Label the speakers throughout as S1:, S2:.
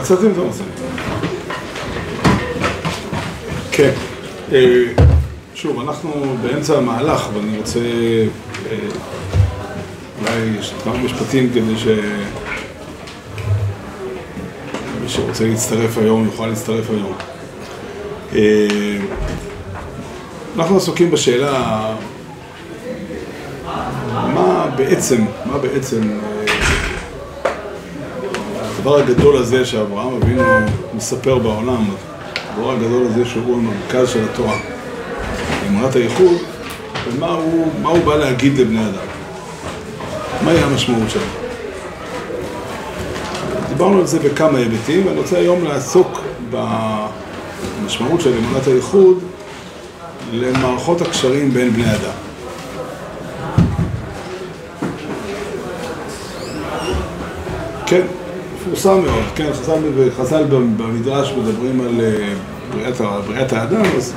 S1: לצאת עם זה עושים. כן. אה, שוב, אנחנו באמצע המהלך, ואני רוצה אה, אולי כמה משפטים כדי ש... מי שרוצה להצטרף היום יוכל להצטרף היום. אה, אנחנו עסוקים בשאלה מה בעצם, מה בעצם הדבר הגדול הזה שאברהם אבינו מספר בעולם, הדבר הגדול הזה שהוא המרכז של התורה, אמונת הייחוד, ומה הוא, הוא בא להגיד לבני אדם. מהי המשמעות שלו. דיברנו על זה בכמה היבטים, ואני רוצה היום לעסוק במשמעות של אמונת הייחוד למערכות הקשרים בין בני אדם. כן, מפורסם מאוד, כן, חז"ל, חז"ל במדרש מדברים על אה, בריאת, בריאת האדם, אז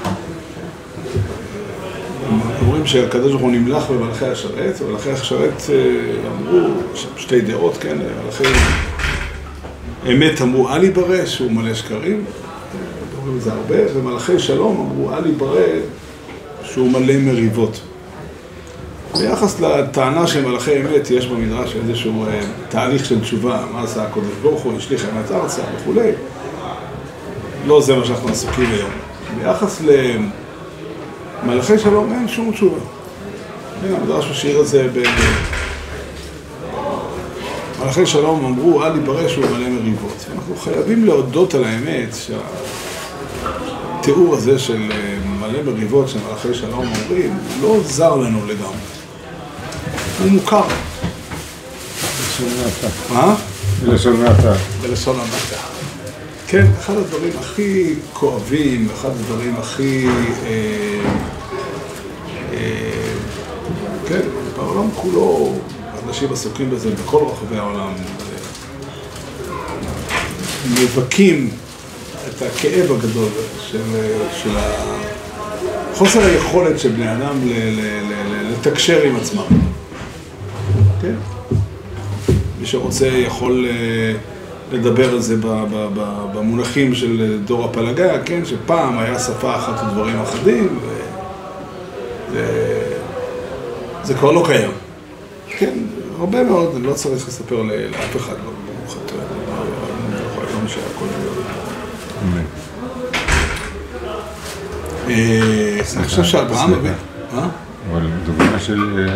S1: אומרים שהקדוש ברוך הוא נמלך במלאכי השרת, ומלאכי השרת אה, אמרו, שתי דעות, כן, מלאכי אמת אמרו אל יברא, שהוא מלא שקרים, אומרים את זה הרבה, ומלאכי שלום אמרו אל יברא, שהוא מלא מריבות. ביחס לטענה של מלאכי אמת, יש במדרש איזשהו אה, תהליך של תשובה, מה עשה הקודש ברוך הוא, השליך אמת ארצה וכולי. לא זה מה שאנחנו עסוקים היום. ביחס למלאכי שלום אין שום תשובה. כן, המדרש משאיר את זה ב... מלאכי שלום אמרו, אל יברא שהוא מלא מריבות. אנחנו חייבים להודות על האמת שהתיאור הזה של אה, מלא מריבות שמלאכי שלום אומרים, לא זר לנו לגמרי. הוא מוכר.
S2: בלשון המעטה. בלשון המעטה.
S1: בלשון המעטה. כן, אחד הדברים הכי כואבים, אחד הדברים הכי... אה, אה, כן, בעולם כולו, אנשים עסוקים בזה בכל רחבי העולם. מבכים את הכאב הגדול של, של חוסר היכולת של בני אדם לתקשר עם עצמם. כן? מי שרוצה יכול אה, לדבר על זה במונחים של דור הפלגה, כן? שפעם היה שפה אחת ודברים אחדים, וזה כבר לא קיים. כן, הרבה מאוד, אני לא צריך לספר לאף אחד, לא ברוך אתה, לא משנה, אני חושב שאברהם...
S2: אבל דוגמה של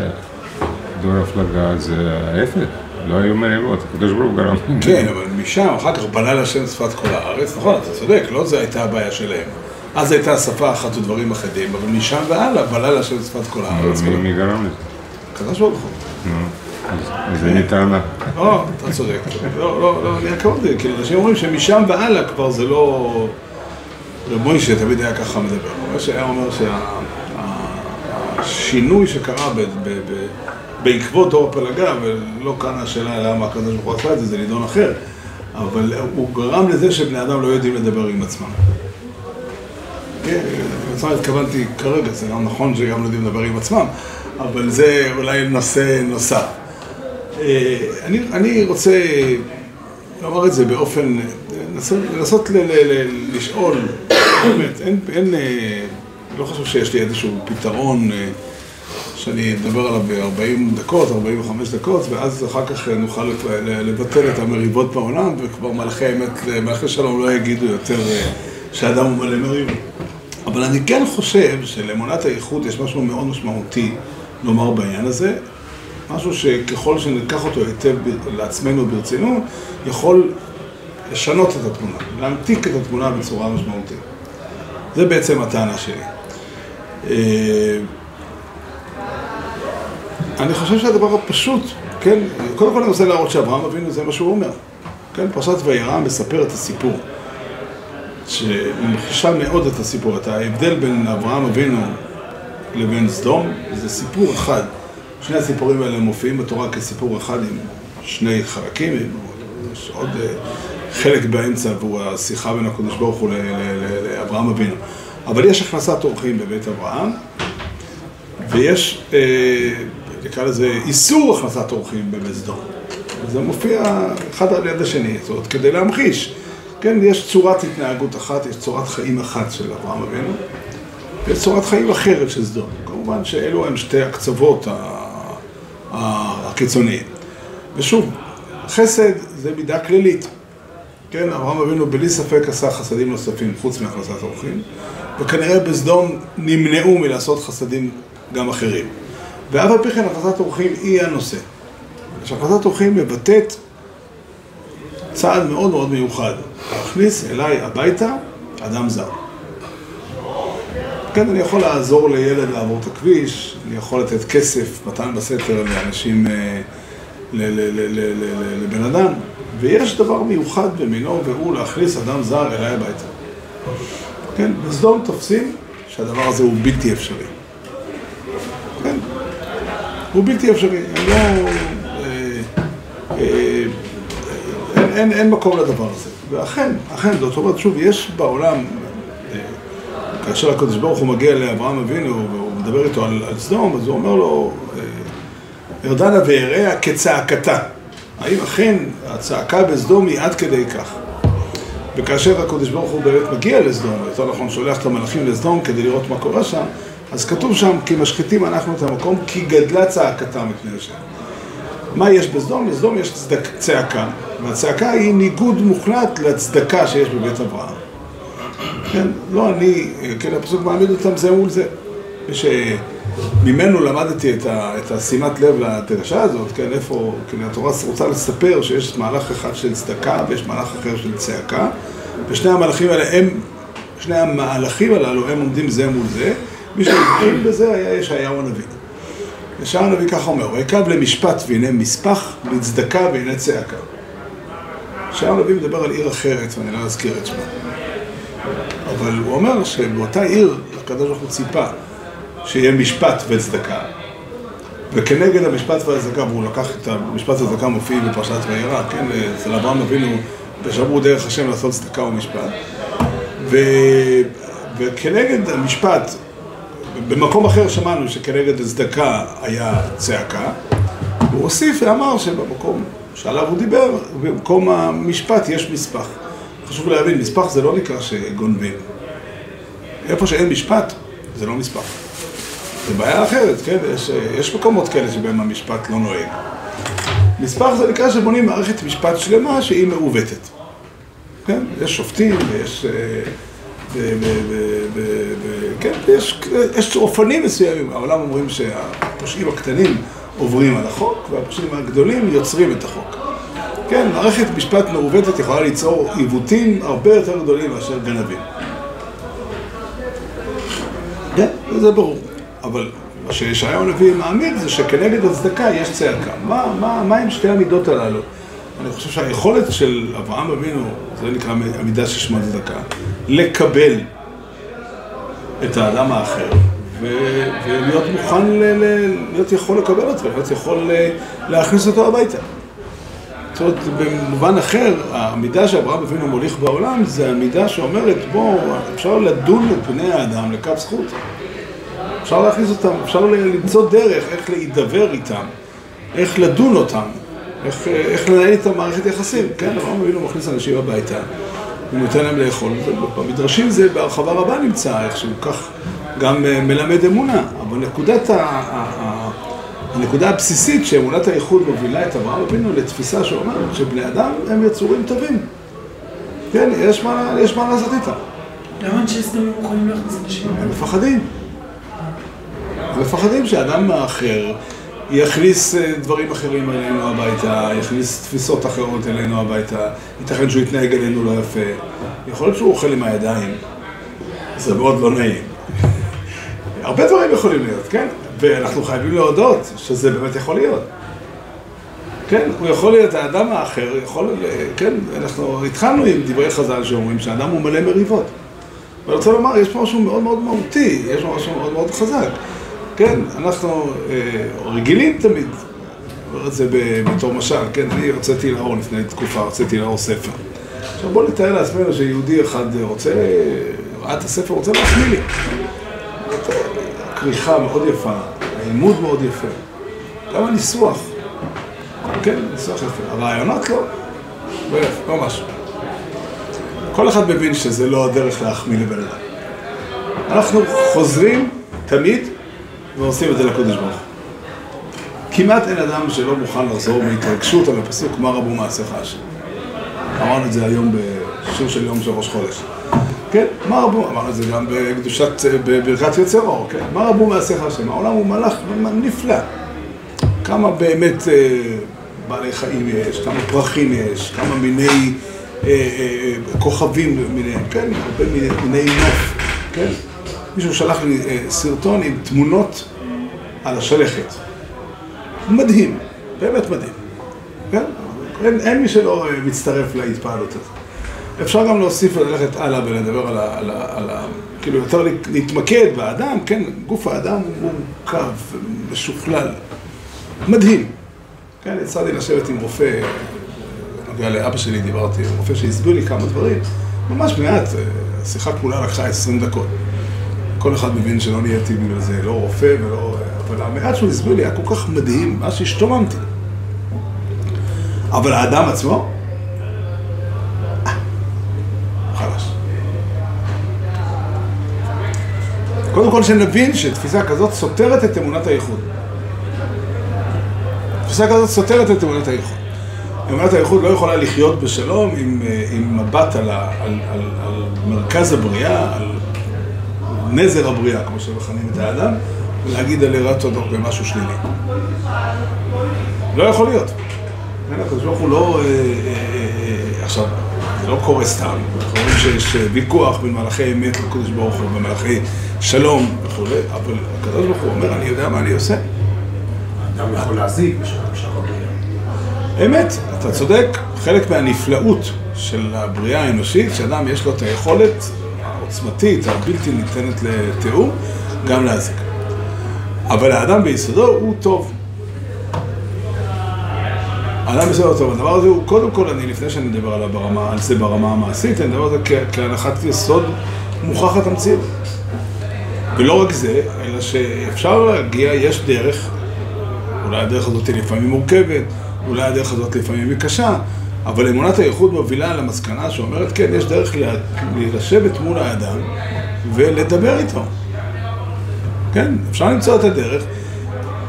S2: דור הפלגה זה ההפך, לא היו מריבות, הקדוש ברוך הוא גרם.
S1: כן, אבל משם, אחר כך בלל השם שפת כל הארץ, נכון, אתה צודק, לא זו הייתה הבעיה שלהם. אז הייתה שפה אחת ודברים אחדים, אבל משם והלאה בלל השם שפת כל הארץ.
S2: מי גרם לזה?
S1: הקדוש ברוך הוא.
S2: אז אין לי טענה.
S1: לא, אתה צודק. לא, לא, לא, אני הכבוד, כאילו, אנשים אומרים שמשם והלאה כבר זה לא... רב מוישה תמיד היה ככה מדבר. מוישה היה אומר שהשינוי שקרה בעקבות דור הפלגה, ולא כאן השאלה למה הקדוש ברוך הוא עשה את זה, זה נידון אחר, אבל הוא גרם לזה שבני אדם לא יודעים לדבר עם עצמם. כן, בעצם התכוונתי כרגע, זה גם נכון שגם לא יודעים לדבר עם עצמם, אבל זה אולי נושא נוסף. אה, אני, אני רוצה לומר את זה באופן, לנסות ל, ל, ל, לשאול, באמת, אין, אין, אה, לא חושב שיש לי איזשהו פתרון אה, שאני אדבר עליו ב-40 דקות, 45 דקות, ואז אחר כך נוכל לבטל את המריבות בעולם, וכבר מלאכי האמת, מלאכי שלום לא יגידו יותר שאדם הוא מלא מריבות. אבל אני כן חושב שלאמונת הייחוד יש משהו מאוד משמעותי לומר בעניין הזה, משהו שככל שניקח אותו היטב לעצמנו ברצינות, יכול לשנות את התמונה, להמתיק את התמונה בצורה משמעותית. זה בעצם הטענה שלי. אני חושב שהדבר הפשוט, כן, קודם כל אני רוצה להראות שאברהם אבינו זה מה שהוא אומר. כן, פרשת וירא מספר את הסיפור, שממחישה מאוד את הסיפור, את ההבדל בין אברהם אבינו לבין סדום, זה סיפור אחד. שני הסיפורים האלה מופיעים בתורה כסיפור אחד עם שני חלקים, יש עוד אה, חלק באמצע עבור השיחה בין הקדוש ברוך הוא לאברהם אבינו. אבל יש הכנסת אורחים בבית אברהם, ויש, אה, נקרא לזה, איסור הכנסת אורחים בבית סדום. זה מופיע אחד על יד השני, זאת אומרת, כדי להמחיש כן, יש צורת התנהגות אחת, יש צורת חיים אחת של אברהם אבינו, ויש צורת חיים אחרת של סדום. כמובן שאלו הם שתי הקצוות הקיצוניים. ושוב, חסד זה מידה כללית. כן, אברהם אבינו בלי ספק עשה חסדים נוספים חוץ מהכנסת אורחים, וכנראה בסדום נמנעו מלעשות חסדים גם אחרים. ואף על פי כן הכנסת אורחים היא הנושא. שהכנסת אורחים מבטאת צעד מאוד מאוד מיוחד, להכניס אליי הביתה אדם זר. כן, אני יכול לעזור לילד לעבור את הכביש, אני יכול לתת כסף, מתן בסתר לאנשים, אה, לבן אדם, ויש דבר מיוחד במינו, והוא להכניס אדם זר אליי הביתה. כן, בסדום תופסים שהדבר הזה הוא בלתי אפשרי. הוא בלתי אפשרי. אני לא... אה, אה, אין, אין, אין מקום לדבר הזה. ואכן, אכן, זאת אומרת, שוב, יש בעולם, אה, כאשר הקדוש ברוך הוא מגיע לאברהם אבינו והוא מדבר איתו על, על סדום, אז הוא אומר לו, ארדנה ואריה כצעקתה. האם אכן הצעקה בסדום היא עד כדי כך? וכאשר הקדוש ברוך הוא באמת מגיע לסדום, יותר נכון שולח את המלאכים לסדום כדי לראות מה קורה שם, אז כתוב שם, כי משחיתים אנחנו את המקום, כי גדלה צעקתה מפני השם. מה יש בסדום? בסדום יש צדק, צעקה, והצעקה היא ניגוד מוחלט לצדקה שיש בבית אברהם. כן, לא אני, כן, הפסוק מעמיד אותם זה מול זה. שממנו למדתי את, ה, את השימת לב לדרשה הזאת, כן, איפה, כן, התורה רוצה לספר שיש מהלך אחד של צדקה ויש מהלך אחר של צעקה, ושני המהלכים האלה הם, שני המהלכים הללו הם עומדים זה מול זה, מי שהתחיל בזה היה ישעיהו הנביא. ישעיהו הנביא ככה אומר, ויקב למשפט והנה מספח, לצדקה והנה צעקה. ישעיהו הנביא מדבר על עיר אחרת, ואני לא אזכיר את שמה. אבל הוא אומר שבאותה עיר, הקדוש ברוך הוא ציפה שיהיה משפט וצדקה. וכנגד המשפט והצדקה, והוא לקח את המשפט והצדקה מופיע בפרשת וירא, כן, אצל אברהם אבינו, ושמרו דרך השם לעשות צדקה ומשפט. ו... וכנגד המשפט, במקום אחר שמענו שכנגד הצדקה היה צעקה, הוא הוסיף ואמר שבמקום שעליו הוא דיבר, במקום המשפט יש מספח. חשוב להבין, מספח זה לא נקרא שגונבים. איפה שאין משפט, זה לא מספח. זה בעיה אחרת, כן? יש, יש מקומות כאלה שבהם המשפט לא נוהג. מספח זה נקרא שבונים מערכת משפט שלמה שהיא מעוותת. כן? יש שופטים ויש... כן, יש, יש אופנים מסוימים. העולם אומרים שהפושעים הקטנים עוברים על החוק והפושעים הגדולים יוצרים את החוק. כן, מערכת משפט מעוותת יכולה ליצור עיוותים הרבה יותר גדולים מאשר גנבים. כן, זה ברור. אבל מה שישעיהו הנביא מעמיד זה שכנגד הצדקה יש צעקה. מה, מה, מה עם שתי המידות הללו? אני חושב שהיכולת של אברהם אבינו, זה נקרא המידה ששמה צדקה, לקבל את האדם האחר ו- ולהיות מוכן ל- ל- להיות יכול לקבל אותו, להיות יכול ל- להכניס אותו הביתה. זאת אומרת, במובן אחר, המידה שאברהם אבינו מוליך בעולם זה המידה שאומרת, בואו, אפשר לדון את בני האדם לכף זכות. אפשר להכניס אותם, אפשר למצוא דרך איך להידבר איתם, איך לדון אותם, איך, איך לנהל איתם מערכת יחסים. כן, אברהם אבינו מכניס אנשים הביתה, הוא נותן להם לאכול. במדרשים זה בהרחבה רבה נמצא איכשהו, כך גם אה, מלמד אמונה. אבל נקודת ה... הנקודה הבסיסית שאמונת הייחוד מובילה את אברהם אבינו לתפיסה שאומרת שבני אדם הם יצורים טובים. כן, יש מה, יש מה לעשות איתם.
S3: למה אנשי סדום מוכנים להכניס אנשים?
S1: הם מפחדים. הם מפחדים שאדם אחר יכניס אה, דברים אחרים אלינו הביתה, יכניס תפיסות אחרות אלינו הביתה, ייתכן שהוא יתנהג אלינו לא יפה, יכול להיות שהוא אוכל עם הידיים, זה מאוד לא נעים. הרבה דברים יכולים להיות, כן? ואנחנו חייבים להודות שזה באמת יכול להיות. כן, הוא יכול להיות האדם האחר, יכול, כן, אנחנו התחלנו עם דברי חז"ל שאומרים שהאדם הוא מלא מריבות. ואני רוצה לומר, יש פה משהו מאוד מאוד מהותי, יש פה משהו מאוד מאוד חזק. כן, אנחנו אה, רגילים תמיד, אומר את זה בתור משל, כן, אני הוצאתי לאור לפני תקופה, הוצאתי לאור ספר. עכשיו בואו נתאר לעצמנו שיהודי אחד רוצה, ראה את הספר, רוצה להחמיא לי. כריכה מאוד יפה, העימוד מאוד יפה, גם הניסוח, כן, ניסוח יפה, הרעיונות לא, לא יפה, לא משהו. כל אחד מבין שזה לא הדרך להחמיא לבן אדם. אנחנו חוזרים תמיד ועושים את זה לקודש ברוך הוא. כמעט אין אדם שלא מוכן לחזור מהתרגשות על הפסוק מה רבו מעשיך השם. אמרנו את זה היום בשיר של יום של ראש חודש. כן, מה רבו, אמרנו את זה גם בקדושת, בברכת יוצר אור, כן, מה רבו מעשיך השם, העולם הוא מלאך נפלא. כמה באמת אה, בעלי חיים יש, כמה פרחים יש, כמה מיני אה, אה, כוכבים למיניהם, כן, הרבה מיני, מיני נוף, כן. מישהו שלח לי סרטון עם תמונות על השלכת. מדהים, באמת מדהים, כן? אין, אין מי שלא מצטרף להתפעלות הזאת. אפשר גם להוסיף וללכת הלאה ולדבר על ה... על ה, על ה כאילו יותר להתמקד באדם, כן, גוף האדם הוא מורכב, משוכלל, מדהים. כן, יצא לי לשבת עם רופא, נוגע לאבא שלי דיברתי, רופא שהסביר לי כמה דברים, ממש מעט, השיחה כולה לקחה עשרים דקות. כל אחד מבין שלא נהייתי בגלל זה, לא רופא ולא... אבל המעט שהוא הסביר לי היה כל כך מדהים, מה שהשתוממתי. אבל האדם עצמו, קודם כל שנבין שתפיסה כזאת סותרת את אמונת הייחוד. תפיסה כזאת סותרת את אמונת הייחוד. אמונת הייחוד לא יכולה לחיות בשלום עם, אה, עם מבט על, ה, על, על, על מרכז הבריאה, על נזר הבריאה, כמו שמכנים את האדם, ולהגיד על יראת תודות במשהו שלילי. לא יכול להיות. הקדוש ברוך הוא לא... אה, אה, עכשיו, זה לא קורה סתם. אנחנו רואים שיש ויכוח בין מלאכי אמת לקדוש ברוך הוא ומלאכי שלום וכולי, אבל הקדוש ברוך הוא אומר, אני יודע מה אני עושה.
S4: אדם יכול להזיק בשלב.
S1: אמת, אתה צודק, חלק מהנפלאות של הבריאה האנושית, שאדם יש לו את היכולת העוצמתית, הבלתי ניתנת לתיאור, גם להזיק. אבל האדם ביסודו הוא טוב. האדם ביסודו טוב. הדבר הזה הוא, קודם כל, אני, לפני שאני מדבר עליו ברמה, על זה ברמה המעשית, אני מדבר על זה כהנחת יסוד מוכחת המציאות. ולא רק זה, אלא שאפשר להגיע, יש דרך, אולי הדרך הזאת היא לפעמים מורכבת, אולי הדרך הזאת לפעמים היא קשה, אבל אמונת הייחוד מובילה למסקנה שאומרת, כן, יש דרך לשבת מול האדם ולדבר איתו. כן, אפשר למצוא את הדרך.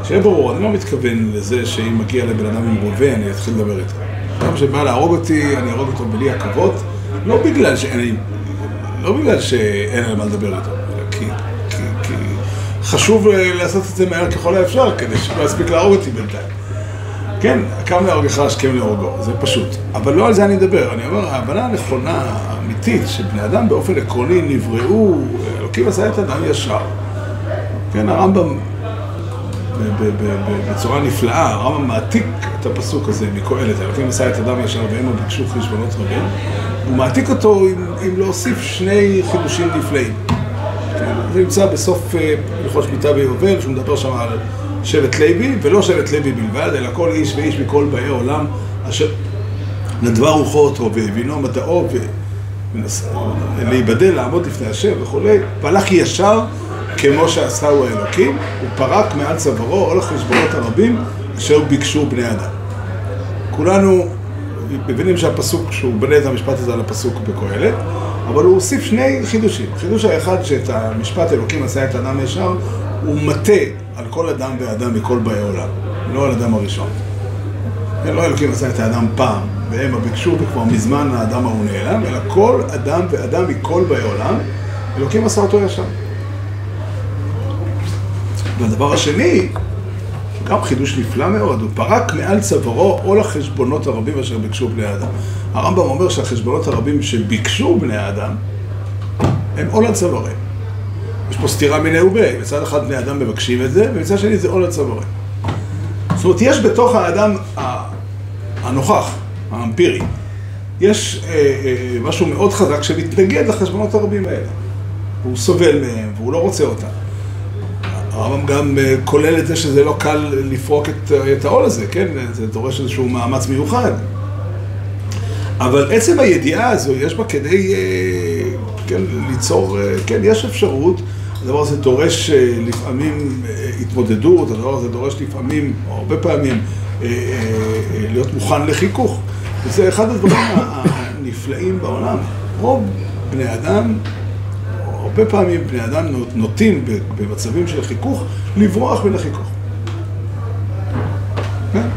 S1: שיהיה ברור, אני לא מתכוון לזה שאם מגיע לבן אדם עם רובה, אני אתחיל לדבר איתו. אדם שבא להרוג אותי, אני ארוג אותו בלי עכבות, לא בגלל שאין, לא בגלל שאין על מה לדבר איתו, אלא כי חשוב אה, לעשות את זה מהר ככל האפשר, כדי שלא יספיק להרוג אותי בינתיים. כן, קם להורגך השכם להורגו, זה פשוט. אבל לא על זה אני מדבר, אני אומר, ההבנה הנכונה, האמיתית, שבני אדם באופן עקרוני נבראו, אלוקים עשה את אדם ישר. כן, הרמב"ם בצורה נפלאה, הרמב"ם מעתיק את הפסוק הזה מקהלת, אלוקים עשה את אדם ישר והמה ביקשו חשבונות רבים, הוא מעתיק אותו עם, עם להוסיף שני חידושים נפלאים. זה נמצא בסוף אה, הלכות שמיטה ביובל, שהוא מדבר שם על שבט לוי, ולא שבט לוי בלבד, אלא כל איש ואיש מכל באי עולם, אשר נדבה רוחו אותו והבינו מדעו ולהיבדל, לעמוד לפני השם וכולי, והלך ישר כמו שעשהו האלוקים, הוא פרק מעל צווארו עול החשבונות הרבים אשר ביקשו בני אדם. כולנו מבינים שהפסוק, שהוא בנה את המשפט הזה על הפסוק בקהלת, אבל הוא הוסיף שני חידושים. חידוש האחד שאת המשפט אלוקים עשה את האדם ישר, הוא מטה על כל אדם ואדם מכל באי עולם, לא על אדם הראשון. לא אלוקים עשה את האדם פעם, והם ביקשו וכבר מזמן האדם ההוא נעלם, אלא כל אדם ואדם מכל באי עולם, אלוקים עשה אותו ישר. והדבר השני, גם חידוש נפלא מאוד, הוא פרק מעל צווארו עול החשבונות הרבים אשר ביקשו בני האדם. הרמב"ם אומר שהחשבונות הרבים שביקשו בני האדם, הם עול על צוואריהם. יש פה סתירה מיניה וביה, מצד אחד בני אדם מבקשים את זה, ומצד שני זה עול על צוואריהם. זאת אומרת, יש בתוך האדם הנוכח, האמפירי, יש אה, אה, משהו מאוד חזק שמתנגד לחשבונות הרבים האלה. הוא סובל מהם, והוא לא רוצה אותם. הרמב"ם גם אה, כולל את זה שזה לא קל לפרוק את, את העול הזה, כן? זה דורש איזשהו מאמץ מיוחד. אבל עצם הידיעה הזו, יש בה כדי, אה, כן, ליצור, אה, כן, יש אפשרות. הדבר הזה דורש לפעמים התמודדות, הדבר הזה דורש לפעמים, או הרבה פעמים, להיות מוכן לחיכוך. וזה אחד הדברים הנפלאים בעולם. רוב בני אדם, הרבה פעמים בני אדם נוטים במצבים של חיכוך, לברוח מן החיכוך. כן?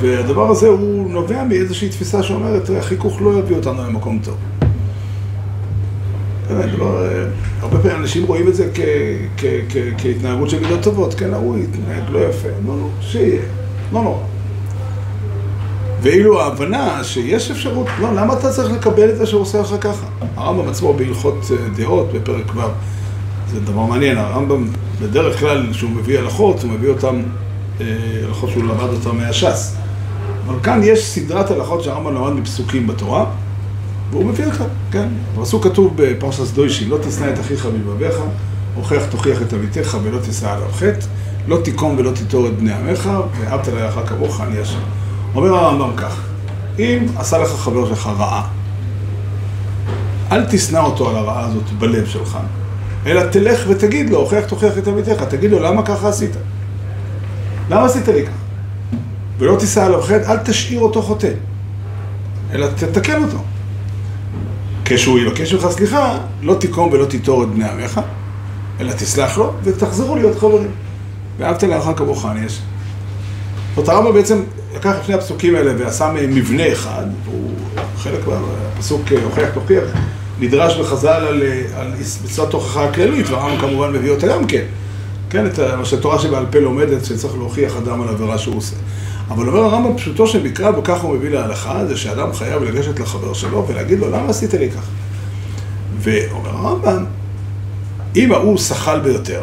S1: והדבר הזה הוא נובע מאיזושהי תפיסה שאומרת, החיכוך לא יביא אותנו למקום טוב. כן, דבר, אה, הרבה פעמים אנשים רואים את זה כ, כ, כ, כהתנהגות של מידות טובות, כן, ההוא התנהג לא יפה, לא, לא, שיהיה, לא נורא. ואילו ההבנה שיש אפשרות, לא, למה אתה צריך לקבל את זה שהוא עושה לך ככה? הרמב"ם עצמו בהלכות אה, דעות בפרק ו', זה דבר מעניין, הרמב"ם בדרך כלל כשהוא מביא הלכות, הוא מביא אותן, אה, הלכות שהוא למד אותן מהש"ס. אבל כאן יש סדרת הלכות שהרמב"ם למד מפסוקים בתורה, והוא מביא אותם, כן. בפסוק כתוב בפרשת דוישי, לא תשנא את אחיך מלבביך, הוכח תוכיח את עמיתך ולא תישא עליו חטא, לא תיקום ולא תיטור את בני עמך, ואהבת לרעך כמוך, אני השם. אומר הרמב"ם כך, אם עשה לך חבר שלך רעה, אל תשנא אותו על הרעה הזאת בלב שלך, אלא תלך ותגיד לו, הוכח תוכיח את עמיתך, תגיד לו, למה ככה עשית? למה עשית לי ככה? ולא תישא עליו חטא, אל תשאיר אותו חוטא, אלא תתקן אותו. כשהוא יבקש ממך סליחה, לא תיקום ולא תיטור את בני עמך, אלא תסלח לו ותחזרו להיות חברים. ואהבת לאחר כמוך אני יש. זאת הרמב"ם בעצם לקח את שני הפסוקים האלה ועשה מהם מבנה אחד, והוא חלק מהפסוק הוכיח תוכיח, נדרש בחז"ל על, על מצוות תוכחה הכללית, והרמב"ם כמובן מביא אותה גם כן. כן, את מה שהתורה שבעל פה לומדת, שצריך להוכיח אדם על עבירה שהוא עושה. אבל אומר הרמב"ם פשוטו של מקרא, וככה הוא מביא להלכה, זה שאדם חייב לגשת לחבר שלו ולהגיד לו, למה עשית לי ככה? ואומר הרמב"ם, אם ההוא שחל ביותר,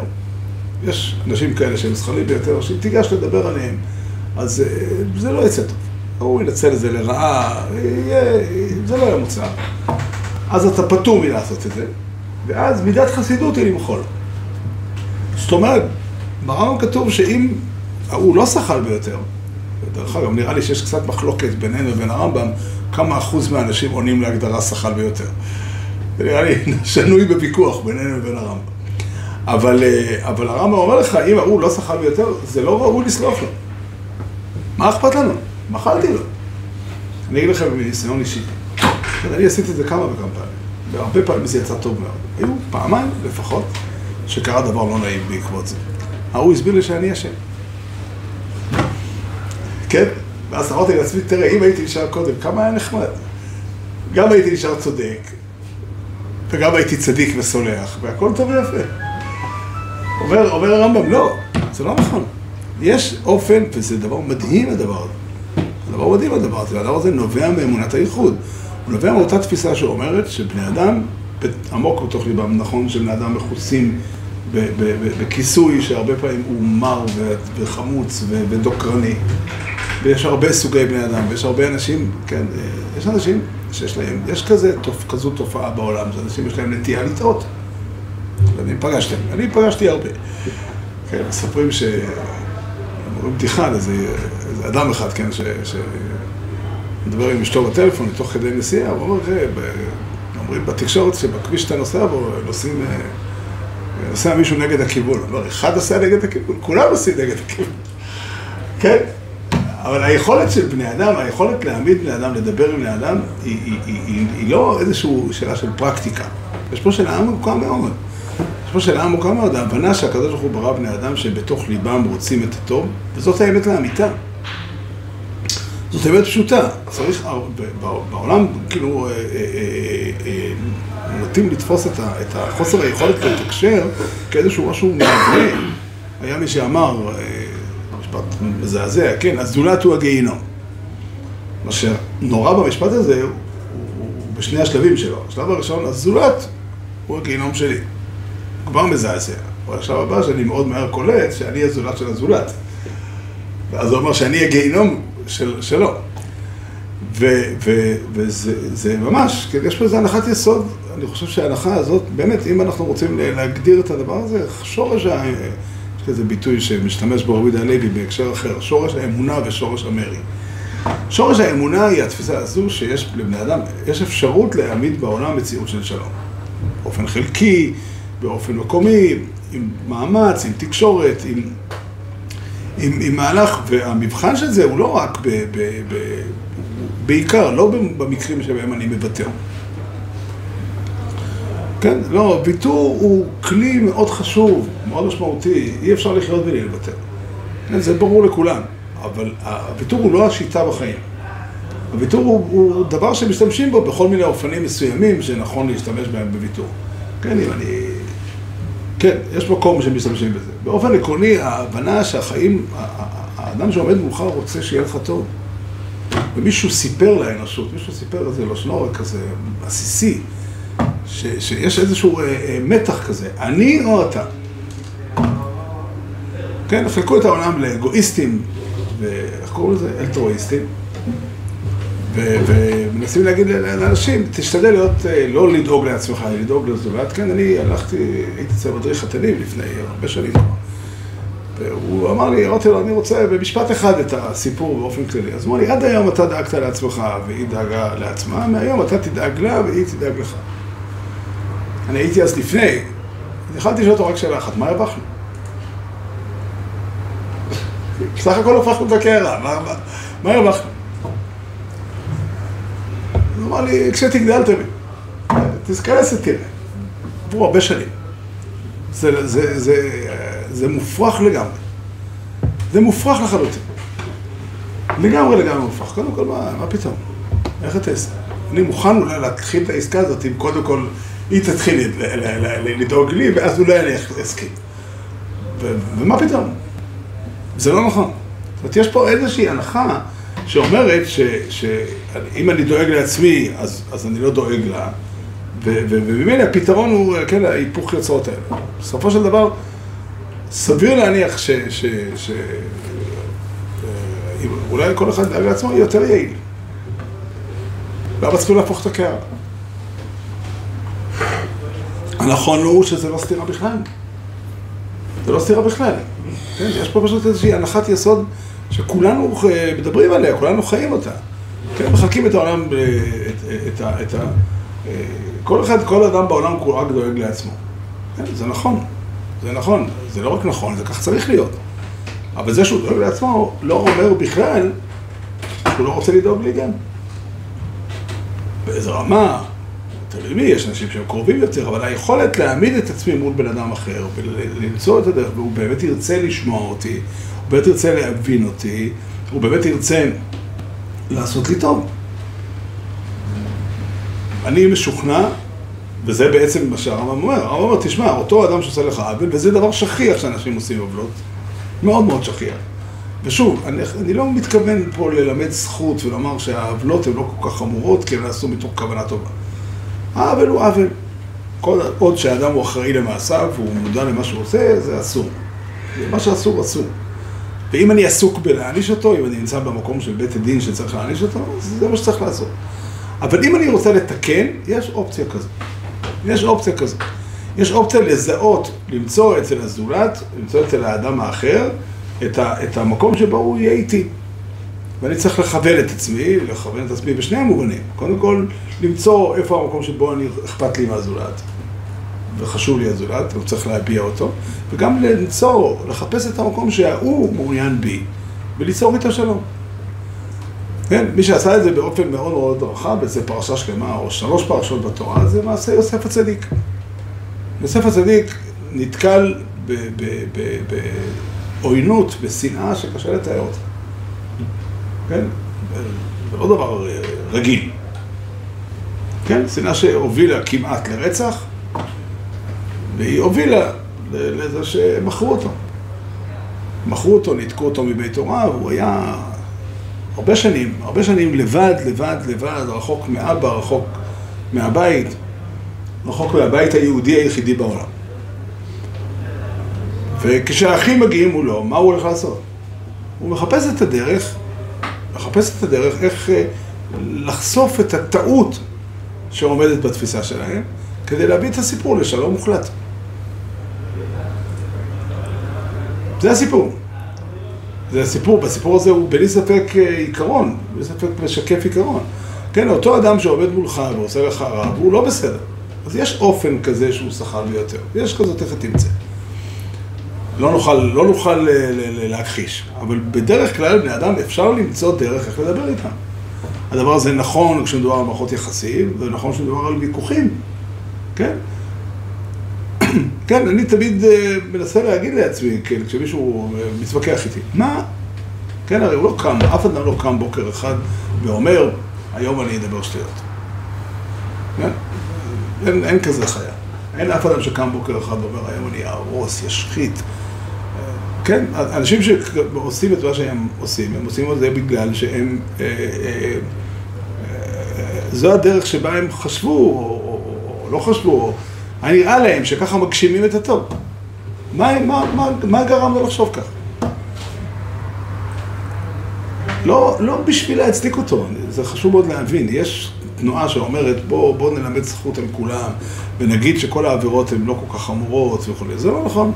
S1: יש אנשים כאלה שהם שכלים ביותר, שאם תיגש לדבר עליהם, אז אה, זה לא יצא טוב. הוא ינצל את זה לרעה, זה לא יהיה מוצר. אז אתה פטור מלעשות את זה, ואז מידת חסידות היא למחול. זאת אומרת, ברמב"ם כתוב שאם הוא לא שחל ביותר, דרך אגב, נראה לי שיש קצת מחלוקת בינינו לבין הרמב"ם, כמה אחוז מהאנשים עונים להגדרה שחל ביותר. זה נראה לי שנוי בוויכוח בינינו לבין הרמב"ם. אבל, אה, אבל הרמב"ם אומר לך, אם ההוא לא שחל ביותר, זה לא ראוי לסלוח לו. מה אכפת לנו? מחלתי לו. אני אגיד לכם מניסיון אישי. אני עשיתי את זה כמה וכמה פעמים, והרבה פעמים זה יצא טוב מאוד. היו פעמיים לפחות שקרה דבר לא נעים בעקבות זה. ההוא הסביר לי שאני אשם. כן? ואז אמרתי לעצמי, תראה, אם הייתי נשאר קודם, כמה היה נחמד. גם הייתי נשאר צודק, וגם הייתי צדיק וסולח, והכל טוב ויפה. אומר, אומר הרמב"ם, לא, זה לא נכון. יש אופן, וזה דבר מדהים הדבר הזה. זה דבר מדהים הדבר הזה, והדבר הזה נובע מאמונת הייחוד. הוא נובע מאותה תפיסה שאומרת שבני אדם, עמוק בתוך ליבם, נכון שבני אדם מכוסים בכיסוי שהרבה פעמים הוא מר וחמוץ ודוקרני. ויש הרבה סוגי בני אדם, ויש הרבה אנשים, כן, יש אנשים שיש להם, יש כזה, כזו תופעה בעולם, שאנשים יש להם נטייה לטעות. אני פגשתם, אני פגשתי הרבה. כן, מספרים ש... אומרים בדיחה על איזה, אדם אחד, כן, ש... ש... מדבר עם אשתו בטלפון, תוך כדי נסיעה, הוא אומר, אומרים בתקשורת שבכביש שאתה נוסע בו, נוסעים, אה, נוסע מישהו נגד הכיוון. הוא אומר, אחד נוסע נגד הכיוון, כולם נוסעים נגד הכיוון. כן? אבל היכולת של בני אדם, היכולת להעמיד בני אדם, לדבר עם בני אדם, היא, היא, היא, היא, היא לא איזושהי שאלה של פרקטיקה. יש פה שאלה עמוקה מאוד. יש פה שאלה עמוקה מאוד, ההבנה שהקדוש ברוך הוא ברא בני אדם שבתוך ליבם רוצים את הטוב, וזאת האמת לאמיתה. זאת אמת פשוטה. צריך, בעולם, כאילו, אה, אה, אה, נוטים לתפוס את החוסר היכולת לתקשר כאיזשהו משהו מבנה. היה מי שאמר, משפט מזעזע, כן, הזולת הוא הגיהינום. מה שנורא במשפט הזה הוא, הוא בשני השלבים שלו. השלב הראשון, הזולת הוא הגיהינום שלי. כבר מזעזע. והשלב הבא שאני מאוד מהר קולט שאני הזולת של הזולת. ואז הוא אומר שאני הגיהינום של, שלו. ו, ו, וזה ממש, יש פה איזו הנחת יסוד, אני חושב שההנחה הזאת, באמת, אם אנחנו רוצים להגדיר את הדבר הזה, שורש כזה ביטוי שמשתמש בו רבי הלוי בהקשר אחר, שורש האמונה ושורש המרי. שורש האמונה היא התפיסה הזו שיש לבני אדם, יש אפשרות להעמיד בעולם מציאות של שלום. באופן חלקי, באופן מקומי, עם מאמץ, עם תקשורת, עם, עם, עם מהלך, והמבחן של זה הוא לא רק ב, ב, ב, בעיקר, לא במקרים שבהם אני מוותר. כן, לא, ויתור הוא כלי מאוד חשוב, מאוד משמעותי, אי אפשר לחיות בלי לוותר. כן, זה ברור לכולם, אבל הוויתור הוא לא השיטה בחיים. הוויתור הוא, הוא דבר שמשתמשים בו בכל מיני אופנים מסוימים שנכון להשתמש בהם בוויתור. כן, אם אני... כן, יש מקום שמשתמשים בזה. באופן עקרוני, ההבנה שהחיים, האדם שעומד מולך רוצה שיהיה לך טוב. ומישהו סיפר לאנושות, מישהו סיפר איזה לשנור כזה עסיסי, שיש איזשהו אה, אה, מתח כזה, אני או אתה. כן, חלקו את העולם לאגואיסטים, ואיך קוראים לזה? אלטרואיסטים. ומנסים להגיד לאנשים, תשתדל להיות, אה, לא לדאוג לעצמך, לדאוג לזולת. כן, אני הלכתי, הייתי אצל מדריך חתנים לפני הרבה שנים. והוא אמר לי, אמרתי לו, אני רוצה במשפט אחד את הסיפור באופן כללי. אז הוא אמר לי, עד היום אתה דאגת לעצמך והיא דאגה לעצמה, מהיום אתה תדאג לה והיא תדאג לך. אני הייתי אז לפני, יכלתי לשאול אותו רק שאלה אחת, מה הרווחנו? בסך הכל הפכנו את הקערה, מה הרווחנו? הוא אמר לי, כשתגדל תבין, תזכרס ותראה. עברו הרבה שנים. זה, זה, זה, זה מופרך לגמרי. זה מופרך לחלוטין. לגמרי לגמרי מופרך. קודם כל, מה, מה פתאום? איך אתה עושה? אני מוכן אולי להתחיל את העסקה הזאת אם קודם כל היא תתחיל לדאוג לי, ואז אולי אני אסכים. ומה פתאום? זה לא נכון. זאת אומרת, יש פה איזושהי הנחה שאומרת שאם אני דואג לעצמי, אז, אז אני לא דואג לה, וממילא הפתרון הוא, כן, ההיפוך יוצרות האלה. בסופו של דבר, סביר להניח ש... ש, ש אולי כל אחד דאג לעצמו יותר יעיל. למה צריכים להפוך את הקערה? הנכון הוא שזה לא סתירה בכלל. זה לא סתירה בכלל. כן, יש פה פשוט איזושהי הנחת יסוד שכולנו מדברים עליה, כולנו חיים אותה. כן, מחלקים את העולם, את, את, את, את ה... כל אחד, כל אדם בעולם הוא רק דואג לעצמו. כן, זה נכון, זה נכון, זה לא רק נכון, זה כך צריך להיות. אבל זה שהוא דואג לעצמו לא אומר בכלל שהוא לא רוצה לדאוג לי גם. באיזה רמה, תלוי מי, יש אנשים שהם קרובים יותר, אבל היכולת להעמיד את עצמי מול בן אדם אחר ולמצוא את הדרך, והוא באמת ירצה לשמוע אותי, הוא באמת ירצה להבין אותי, הוא באמת ירצה לעשות לי טוב. אני משוכנע, וזה בעצם מה שהרמב"ם אומר, הרמב"ם אומר, תשמע, אותו אדם שעושה לך עוול, וזה דבר שכיח שאנשים עושים עוולות, מאוד מאוד שכיח. ושוב, אני, אני לא מתכוון פה ללמד זכות ולומר שהעוולות הן לא כל כך חמורות, כי הן נעשו מתוך כוונה טובה. העוול הוא עוול. כל עוד שהאדם הוא אחראי למעשיו והוא מודע למה שהוא עושה, זה אסור. מה שאסור, אסור. ואם אני עסוק בלהעניש אותו, אם אני נמצא במקום של בית הדין שצריך להעניש אותו, זה מה שצריך לעשות. אבל אם אני רוצה לתקן, יש אופציה כזאת. יש אופציה כזאת. יש אופציה לזהות, למצוא אצל הזולת, למצוא אצל האדם האחר, את, ה, את המקום שבו הוא יהיה איתי. ואני צריך לכוון את עצמי, לכוון את עצמי בשני המובנים. קודם כל, למצוא איפה המקום שבו אני, אכפת לי מהזולת, וחשוב לי הזולת, הוא צריך להביע אותו, וגם למצוא, לחפש את המקום שההוא מעוניין בי, וליצור איתו שלום. כן, מי שעשה את זה באופן מאוד מאוד רחב, וזה פרשה שלמה, או שלוש פרשות בתורה, זה מעשה יוסף הצדיק. יוסף הצדיק נתקל בעוינות, בשנאה שקשה לתאר אותה. כן? זה לא דבר רגיל. כן? שנאה שהובילה כמעט לרצח, והיא הובילה לזה שמכרו אותו. מכרו אותו, ניתקו אותו מבית הוריו, הוא היה הרבה שנים, הרבה שנים לבד, לבד, לבד, רחוק מאבא, רחוק מהבית, רחוק מהבית היהודי היחידי בעולם. וכשהאחים מגיעים מולו, מה הוא הולך לעשות? הוא מחפש את הדרך, מחפש את הדרך איך אה, לחשוף את הטעות שעומדת בתפיסה שלהם, כדי להביא את הסיפור לשלום מוחלט. זה הסיפור. זה הסיפור, בסיפור הזה הוא בלי ספק אה, עיקרון, בלי ספק משקף עיקרון. כן, אותו אדם שעובד מולך ועושה לך רע, הוא לא בסדר. אז יש אופן כזה שהוא שכר ביותר. יש כזאת איך תמצא. לא נוכל, לא נוכל אה, להכחיש, אבל בדרך כלל בני אדם אפשר למצוא דרך איך לדבר איתם. הדבר הזה נכון כשמדובר על מערכות יחסים, ונכון כשמדובר על ויכוחים, כן? כן, אני תמיד אה, מנסה להגיד לעצמי, כן, כשמישהו אה, מתווכח איתי, מה, כן, הרי הוא לא קם, אף אדם לא קם בוקר אחד ואומר, היום אני אדבר שטויות. כן? אין, אין כזה חיה. אין אף אדם שקם בוקר אחד ואומר, היום אני אהרוס, ישחית. כן, אנשים שעושים את מה שהם עושים, הם עושים את זה בגלל שהם... אה, אה, אה, זו הדרך שבה הם חשבו, או, לא חשבו, או נראה להם שככה מגשימים את הטוב. מה, מה, מה, מה גרם לו לחשוב ככה? לא, לא בשביל להצדיק אותו, זה חשוב מאוד להבין. יש תנועה שאומרת, בוא, בוא נלמד זכות על כולם, ונגיד שכל העבירות הן לא כל כך חמורות וכו'. זה לא נכון.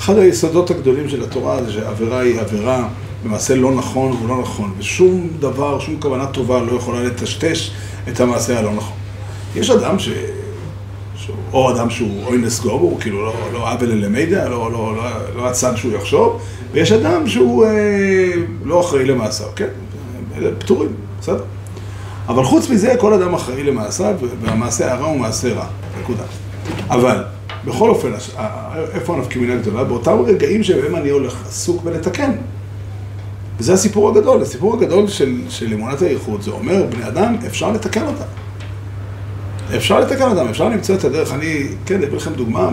S1: אחד היסודות הגדולים של התורה זה שעבירה היא עבירה, במעשה לא נכון הוא לא נכון, ושום דבר, שום כוונה טובה לא יכולה לטשטש את המעשה הלא נכון. יש אדם ש... או אדם שהוא אוינס גובור, כאילו לא, לא עוול אלה מידע, לא, לא, לא, לא הצד שהוא יחשוב, ויש אדם שהוא אה, לא אחראי למעשיו, כן? אלה פטורים, בסדר. אבל חוץ מזה, כל אדם אחראי למעשיו, והמעשה הרע הוא מעשה רע, נקודה. אבל, בכל אופן, איפה הנפקימינה הגדולה? באותם רגעים שבהם אני הולך עסוק בלתקן. וזה הסיפור הגדול, הסיפור הגדול של, של אמונת הייחוד, זה אומר, בני אדם, אפשר לתקן אותם. אפשר לתקן אותם, אפשר למצוא את הדרך. אני, כן, אביא לכם דוגמה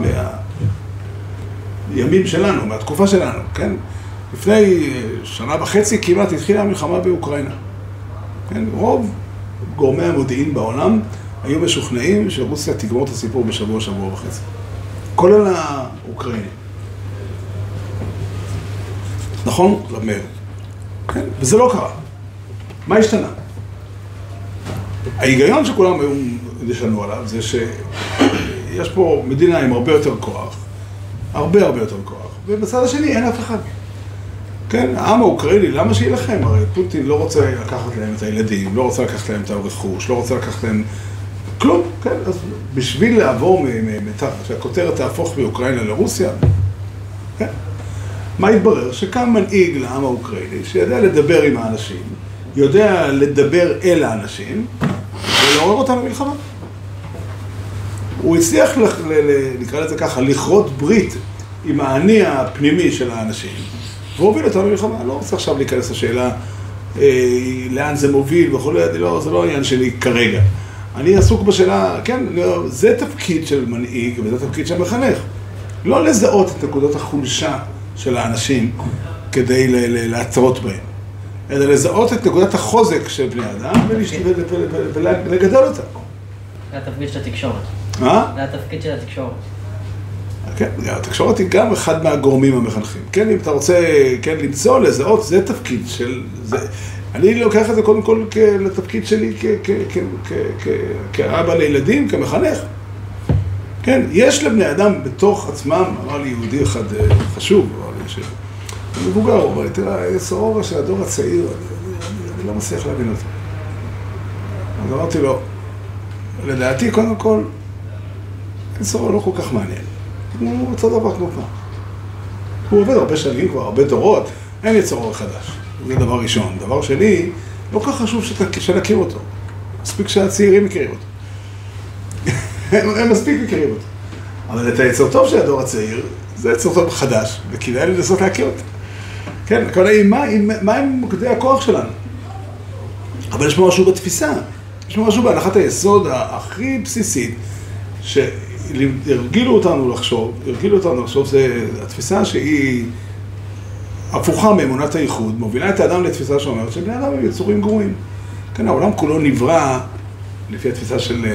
S1: מהימים שלנו, מהתקופה שלנו, כן? לפני שנה וחצי כמעט התחילה המלחמה באוקראינה. כן, רוב גורמי המודיעין בעולם היו משוכנעים שרוסיה תגמור את הסיפור בשבוע, שבוע וחצי. כולל האוקראינים. נכון? למר. כן? וזה לא קרה. מה השתנה? ההיגיון שכולם היו נשענו עליו זה שיש פה מדינה עם הרבה יותר כוח, הרבה הרבה יותר כוח, ובצד השני אין אף אחד. כן, העם האוקראיני, למה שיילחם? הרי פוטין לא רוצה לקחת להם את הילדים, לא רוצה לקחת להם את הרכוש, לא רוצה לקחת להם כלום, כן, אז בשביל לעבור, שהכותרת תהפוך מאוקראינה לרוסיה, כן. מה התברר? שקם מנהיג לעם האוקראיני שיודע לדבר עם האנשים, יודע לדבר אל האנשים ולעורר אותם למלחמה. הוא הצליח, נקרא לזה ככה, לכרות ברית עם האני הפנימי של האנשים והוביל אותנו למלחמה. לא רוצה עכשיו להיכנס לשאלה אה, לאן זה מוביל וכולי, לא, זה לא העניין שלי כרגע. אני עסוק בשאלה, כן, לא, זה תפקיד של מנהיג וזה תפקיד של מחנך. לא לזהות את נקודות החולשה של האנשים כדי לעצרות בהם, אלא לזהות את נקודת החוזק של בני אדם ולגדל אותה.
S5: זה התפקיד של התקשורת.
S1: מה?
S5: זה התפקיד של התקשורת.
S1: כן, התקשורת היא גם אחד מהגורמים המחנכים. כן, אם אתה רוצה, כן, למצוא, לזהות, זה תפקיד של... זה, אני לוקח את זה קודם כל לתפקיד שלי כאבא לילדים, כמחנך. כן, יש לבני אדם בתוך עצמם, אמר לי יהודי אחד אה, חשוב, אמר לי ש... מבוגר, הוא אמר לי, תראה, יש אורה של הדור הצעיר, אני, לא מצליח להבין אותו. אז אמרתי לו, לדעתי, קודם כל, סורו לא כל כך מעניין. הוא אותו דבר כמו פעם. הוא עובד הרבה שנים כבר, הרבה דורות, אין יצר אור חדש. זה דבר ראשון. דבר שני, לא כך חשוב שנכיר אותו. מספיק שהצעירים מכירים אותו. הם, הם מספיק מכירים אותו. אבל את היצר טוב של הדור הצעיר, זה יצר טוב חדש, וכדאי לנסות להכיר אותו. כן, הכוונה היא, מה, מה הם מוקדי הכוח שלנו? אבל יש פה משהו בתפיסה. יש פה משהו בהנחת היסוד הכי בסיסית, שהרגילו אותנו לחשוב, הרגילו אותנו לחשוב, זה התפיסה שהיא הפוכה מאמונת הייחוד, מובילה את האדם לתפיסה שאומרת שבני אדם הם יצורים גרועים. כן, העולם כולו נברא, לפי התפיסה של,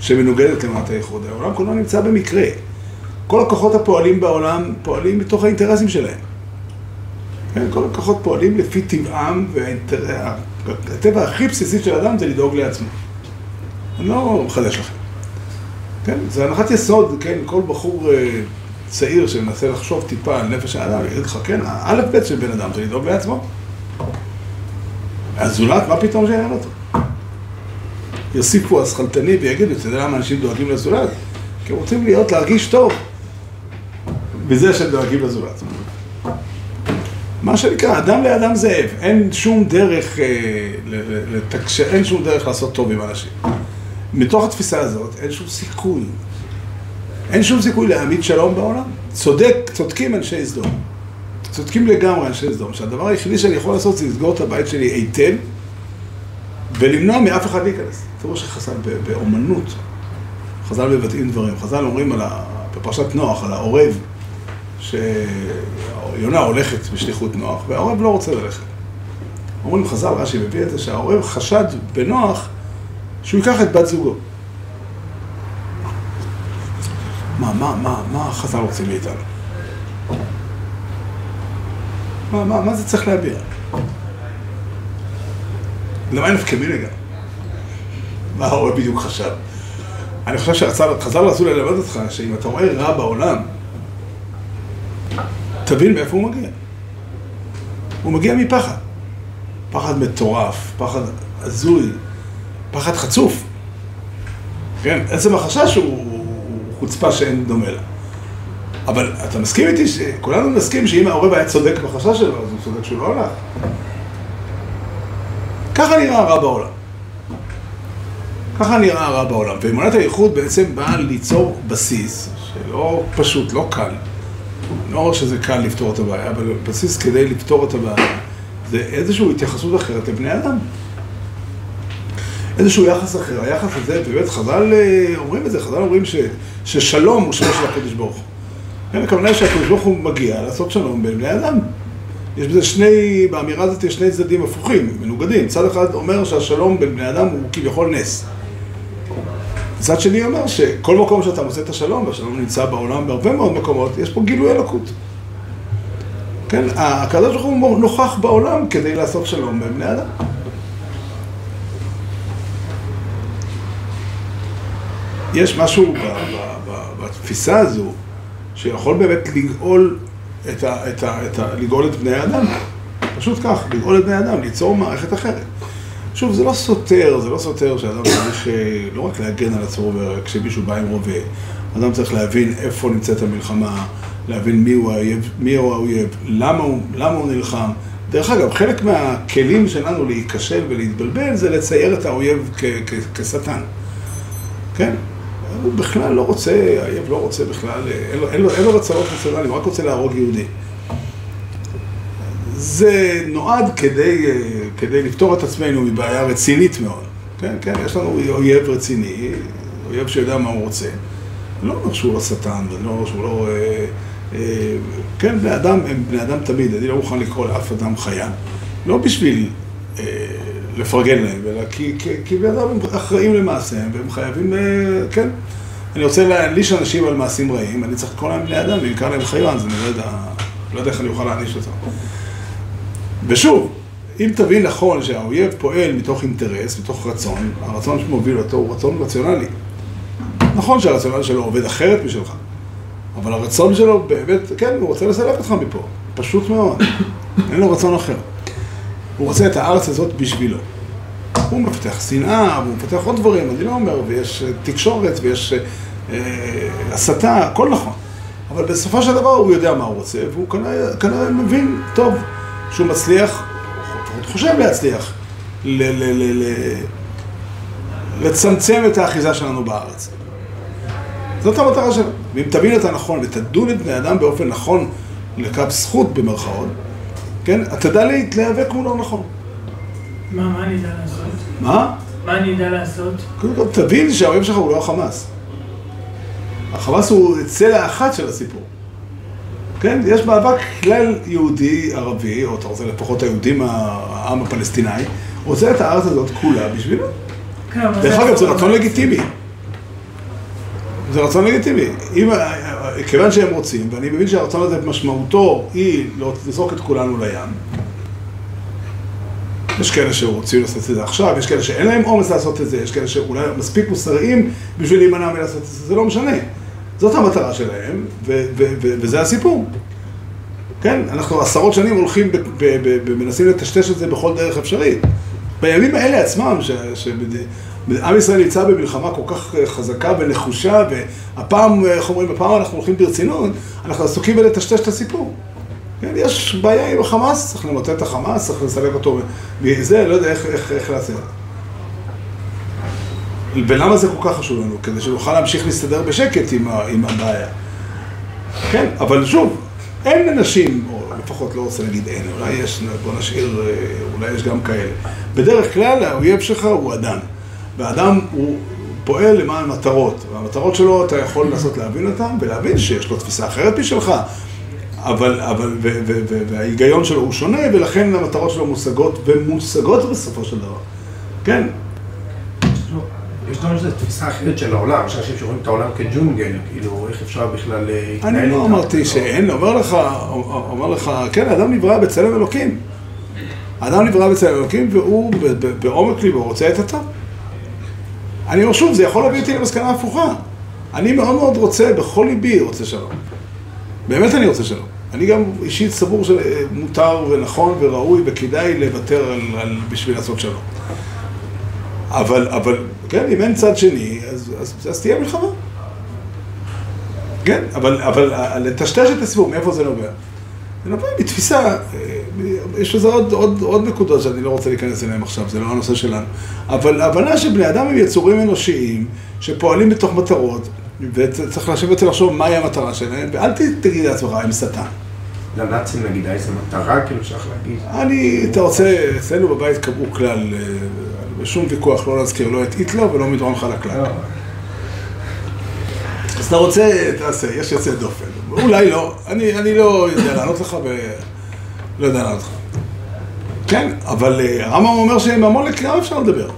S1: שמנוגדת לאמונת הייחוד, העולם כולו נמצא במקרה. כל הכוחות הפועלים בעולם פועלים מתוך האינטרסים שלהם. כן, כל הכוחות פועלים לפי טבעם, והטבע הכי בסיסי של אדם זה לדאוג לעצמו. אני לא מחדש לכם. כן, זה הנחת יסוד, כן, כל בחור אה, צעיר שמנסה לחשוב טיפה על נפש האדם, יגיד לך, כן, האלף בית של בן אדם זה לדאוג לעצמו. הזולת, מה פתאום שיעניין אותו? יוסיפו השכלתני ויגידו, אתה יודע למה אנשים דואגים לזולת? כי הם רוצים להיות, להרגיש טוב בזה שהם דואגים לזולת. מה שנקרא, אדם לאדם זאב, אין שום דרך, אה, לתקשר, אין שום דרך לעשות טוב עם אנשים. מתוך התפיסה הזאת אין שום סיכוי אין שום סיכוי להעמיד שלום בעולם. צודק, צודקים אנשי סדום. צודקים לגמרי אנשי סדום, שהדבר היחידי שאני יכול לעשות זה לסגור את הבית שלי היטב ולמנוע מאף אחד להיכנס. תראו שחז"ל באומנות, חז"ל מבטאים דברים. חז"ל אומרים על ה... בפרשת נוח, על העורב, שיונה הולכת בשליחות נוח, והעורב לא רוצה ללכת. אומרים חז"ל, רש"י מביא את זה, שהעורב חשד בנוח שהוא ייקח את בת זוגו. מה, מה, מה, מה חז"ל רוצים מאיתנו? מה, מה, מה זה צריך להביע? למה אין נפקא מינה גם? מה העורב בדיוק חשב? אני חושב שחז"ל רצו ללמד אותך שאם אתה רואה רע בעולם, תבין מאיפה הוא מגיע. הוא מגיע מפחד. פחד מטורף, פחד הזוי, פחד חצוף. כן, עצם החשש הוא, הוא חוצפה שאין דומה לה. אבל אתה מסכים איתי, כולנו נסכים שאם העורב היה צודק בחשש שלו, אז הוא צודק שהוא לא הלך. ככה נראה הרע בעולם. ככה נראה הרע בעולם. ואמונת הייחוד בעצם באה ליצור בסיס, שלא פשוט, לא קל. לא אומר שזה קל לפתור את הבעיה, אבל בסיס כדי לפתור את הבעיה. זה איזושהי התייחסות אחרת לבני אדם. איזשהו יחס אחר. היחס הזה, באמת, חז"ל אה, אומרים את זה, חז"ל אומרים ש, ששלום הוא שמו של הקדוש ברוך הוא. כן, הכוונה היא שהקדוש ברוך הוא מגיע לעשות שלום בין בני אדם. יש בזה שני, באמירה הזאת יש שני צדדים הפוכים, מנוגדים. צד אחד אומר שהשלום בין בני אדם הוא כביכול נס. מצד שני אומר שכל מקום שאתה מוצא את השלום, והשלום נמצא בעולם בהרבה מאוד מקומות, יש פה גילוי אלוקות. כן, הקדוש ברוך הוא נוכח בעולם כדי לעשות שלום בין בני אדם. יש משהו ב- בתפיסה הזו שיכול באמת לגאול את ה, את ה, את ה, לגאול את בני האדם. פשוט כך, לגאול את בני האדם, ליצור מערכת אחרת. שוב, זה לא סותר, זה לא סותר שאדם צריך אה, לא רק להגן על עצמו כשמישהו בא עם רובה, אדם צריך להבין איפה נמצאת המלחמה, להבין מי הוא האויב, מי הוא האויב, למה הוא, למה הוא נלחם. דרך אגב, חלק מהכלים שלנו להיכשל ולהתבלבל זה לצייר את האויב כשטן. כן? הוא בכלל לא רוצה, האויב לא רוצה בכלל, אין לו, אין לו, אין לו רצונות רציונליים, הוא רק רוצה להרוג יהודי. זה נועד כדי, אה, כדי לפתור את עצמנו מבעיה רצינית מאוד. כן, כן, יש לנו אויב רציני, אויב שיודע מה הוא רוצה. לא אומר שהוא לא שטן, ולא אומר שהוא לא... אה, אה, כן, בני אדם הם בני אדם תמיד, אני לא מוכן לקרוא לאף אדם חיה. לא בשביל אה, לפרגן להם, אלא כי, כי, כי בני אדם הם אחראים למעשיהם, והם חייבים, אה, כן. אני רוצה להעניש אנשים על מעשים רעים, אני צריך לקרוא להם בני אדם, קרא להם חיון, אז אני לא יודע, לא יודע איך אני אוכל להעניש אותם. ושוב, אם תבין נכון שהאויב פועל מתוך אינטרס, מתוך רצון, הרצון שמוביל אותו הוא רצון רציונלי. נכון שהרציונל שלו עובד אחרת משלך, אבל הרצון שלו באמת, כן, הוא רוצה לסלק אותך מפה, פשוט מאוד, אין לו רצון אחר. הוא רוצה את הארץ הזאת בשבילו. הוא מפתח שנאה, הוא מפתח עוד דברים, אני לא אומר, ויש אה, תקשורת, ויש אה, הסתה, הכל נכון. אבל בסופו של דבר הוא יודע מה הוא רוצה, והוא כנראה, כנראה מבין טוב שהוא מצליח, הוא חושב להצליח, ל- ל- ל- ל- לצמצם את האחיזה שלנו בארץ. זאת המטרה שלנו. ואם תבין את הנכון ותדון את בני אדם באופן נכון לקו זכות במרכאות, כן, אתה לה- להיאבק מולו נכון.
S3: מה, מה אני אדע לעשות?
S1: מה?
S3: מה אני אדע לעשות?
S1: קודם כל תבין שהאויב שלך הוא לא החמאס. החמאס הוא צלע אחת של הסיפור. כן? יש מאבק כלל יהודי ערבי, או אתה רוצה לפחות היהודים, העם הפלסטיני, רוצה את הארץ הזאת כולה בשבילו.
S3: כן,
S1: דרך אגב, זה רצון לגיטימי. זה רצון לגיטימי. אם, כיוון שהם רוצים, ואני מבין שהרצון הזה משמעותו היא לזרוק את כולנו לים, יש כאלה שרוצים לעשות את זה עכשיו, יש כאלה שאין להם אומץ לעשות את זה, יש כאלה שאולי מספיק מוסריים בשביל להימנע מלעשות את זה, זה לא משנה. זאת המטרה שלהם, ו- ו- ו- וזה הסיפור. כן, אנחנו עשרות שנים הולכים ומנסים לטשטש את זה בכל דרך אפשרית. בימים האלה עצמם, שעם ישראל נמצא במלחמה כל כך אה, חזקה ונחושה, והפעם, איך אומרים, הפעם אנחנו הולכים ברצינות, אנחנו עסוקים בלטשטש את הסיפור. כן, יש בעיה עם החמאס, צריך למוטט את החמאס, צריך לסלק אותו, וזה, לא יודע איך, איך, איך לעשות. ולמה זה כל כך חשוב לנו? כדי שנוכל להמשיך להסתדר בשקט עם, עם הבעיה. כן, אבל שוב, אין אנשים, או לפחות לא רוצה להגיד אין, אולי יש, בוא נשאיר, אה, אולי יש גם כאלה. בדרך כלל האויב שלך הוא אדם. והאדם הוא פועל למען מטרות, והמטרות שלו אתה יכול לנסות להבין אותן, ולהבין שיש לו תפיסה אחרת משלך, אבל, אבל, ו, ו, ו, וההיגיון שלו הוא שונה, ולכן המטרות שלו מושגות, ומושגות בסופו של דבר. כן,
S4: לא, יש גם איזו תפיסה אחרת של העולם, יש אנשים שרואים את העולם כג'ונגל, כאילו, איך אפשר בכלל להתנהל
S1: אני לא? אמרתי שאין, אומר לך, אומר לך, כן, האדם נברא בצלם אלוקים. האדם נברא בצלם אלוקים, והוא בעומק ליבו רוצה את הטוב. אני אומר שוב, זה יכול להביא אותי למסקנה הפוכה. אני מאוד מאוד רוצה, בכל ליבי רוצה שלום. באמת אני רוצה שלום. אני גם אישית סבור שמותר ונכון וראוי וכדאי לוותר על, על, בשביל לעשות שלום. אבל, אבל, כן, אם אין צד שני, אז, אז, אז תהיה מלחמה. כן, אבל, אבל ה- לטשטש את הסיפור, מאיפה זה נובע? זה נובע מתפיסה, אה, יש לזה עוד, עוד, עוד נקודות שאני לא רוצה להיכנס אליהן עכשיו, זה לא הנושא שלנו. אבל ההבנה שבני אדם הם יצורים אנושיים שפועלים בתוך מטרות, וצריך לשבת ולחשוב מהי המטרה שלהם, ואל תגיד לעצמך, הם שטן.
S4: לנאצים נגיד, איזה מטרה, כאילו, אפשר להגיד.
S1: אני, אתה רוצה, אצלנו בבית קבעו כלל, אה, בשום ויכוח לא להזכיר לא את היטלר ולא מדרון חלקלק.
S4: לא,
S1: אז אתה רוצה, תעשה, יש יוצא דופן. אולי לא, אני, לא יודע לענות לך. לא יודע לענות לך. כן, אבל אה, הרמב"ם אומר שעם עמלק גם אפשר לדבר.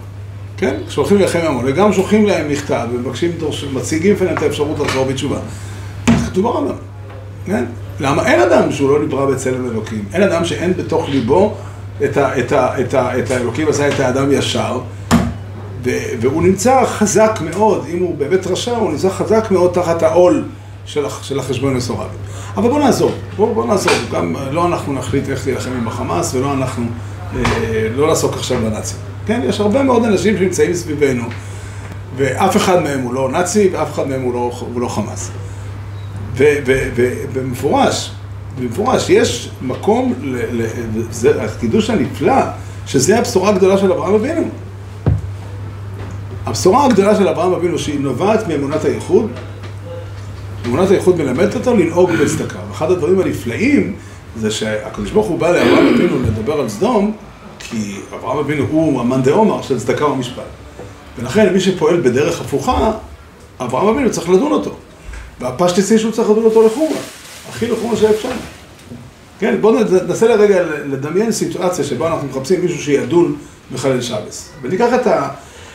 S1: כן? כשהולכים להילחם עם עמלק, גם שולחים להם מכתב ומבקשים, מציגים בפניהם את האפשרות לחזור בתשובה. זה כתוב ברמב"ם. כן? למה אין אדם שהוא לא נברא בצלם אלוקים? אין אדם שאין בתוך ליבו את, ה, את, ה, את, ה, את האלוקים עשה את האדם ישר, והוא נמצא חזק מאוד, אם הוא באמת רשע, הוא נמצא חזק מאוד תחת העול של, של החשבון מסורבי. אבל בוא נעזוב, בוא, בוא נעזוב, גם אה, לא אנחנו נחליט איך להילחם עם החמאס, ולא אנחנו, אה, לא לעסוק עכשיו בנאצים. כן, יש הרבה מאוד אנשים שנמצאים סביבנו, ואף אחד מהם הוא לא נאצי, ואף אחד מהם הוא לא, הוא לא חמאס. ובמפורש, במפורש, יש מקום, ל- ל- זה הקידוש הנפלא, שזה הבשורה הגדולה של אברהם אבינו. הבשורה הגדולה של אברהם אבינו, שהיא נובעת מאמונת הייחוד, אמונת הייחוד מלמדת אותו לנהוג בצדקה. ואחד הדברים הנפלאים זה שהקדוש ברוך הוא בא לאברהם אבינו לדבר על סדום, כי אברהם אבינו הוא המאן דעומר של צדקה ומשפט. ולכן מי שפועל בדרך הפוכה, אברהם אבינו צריך לדון אותו. והפשטיסי שהוא צריך לדון אותו לחומרה, הכי לחומרה שאפשר. כן, בואו ננסה לרגע לדמיין סיטואציה שבה אנחנו מחפשים מישהו שידון בחלל שבס. וניקח את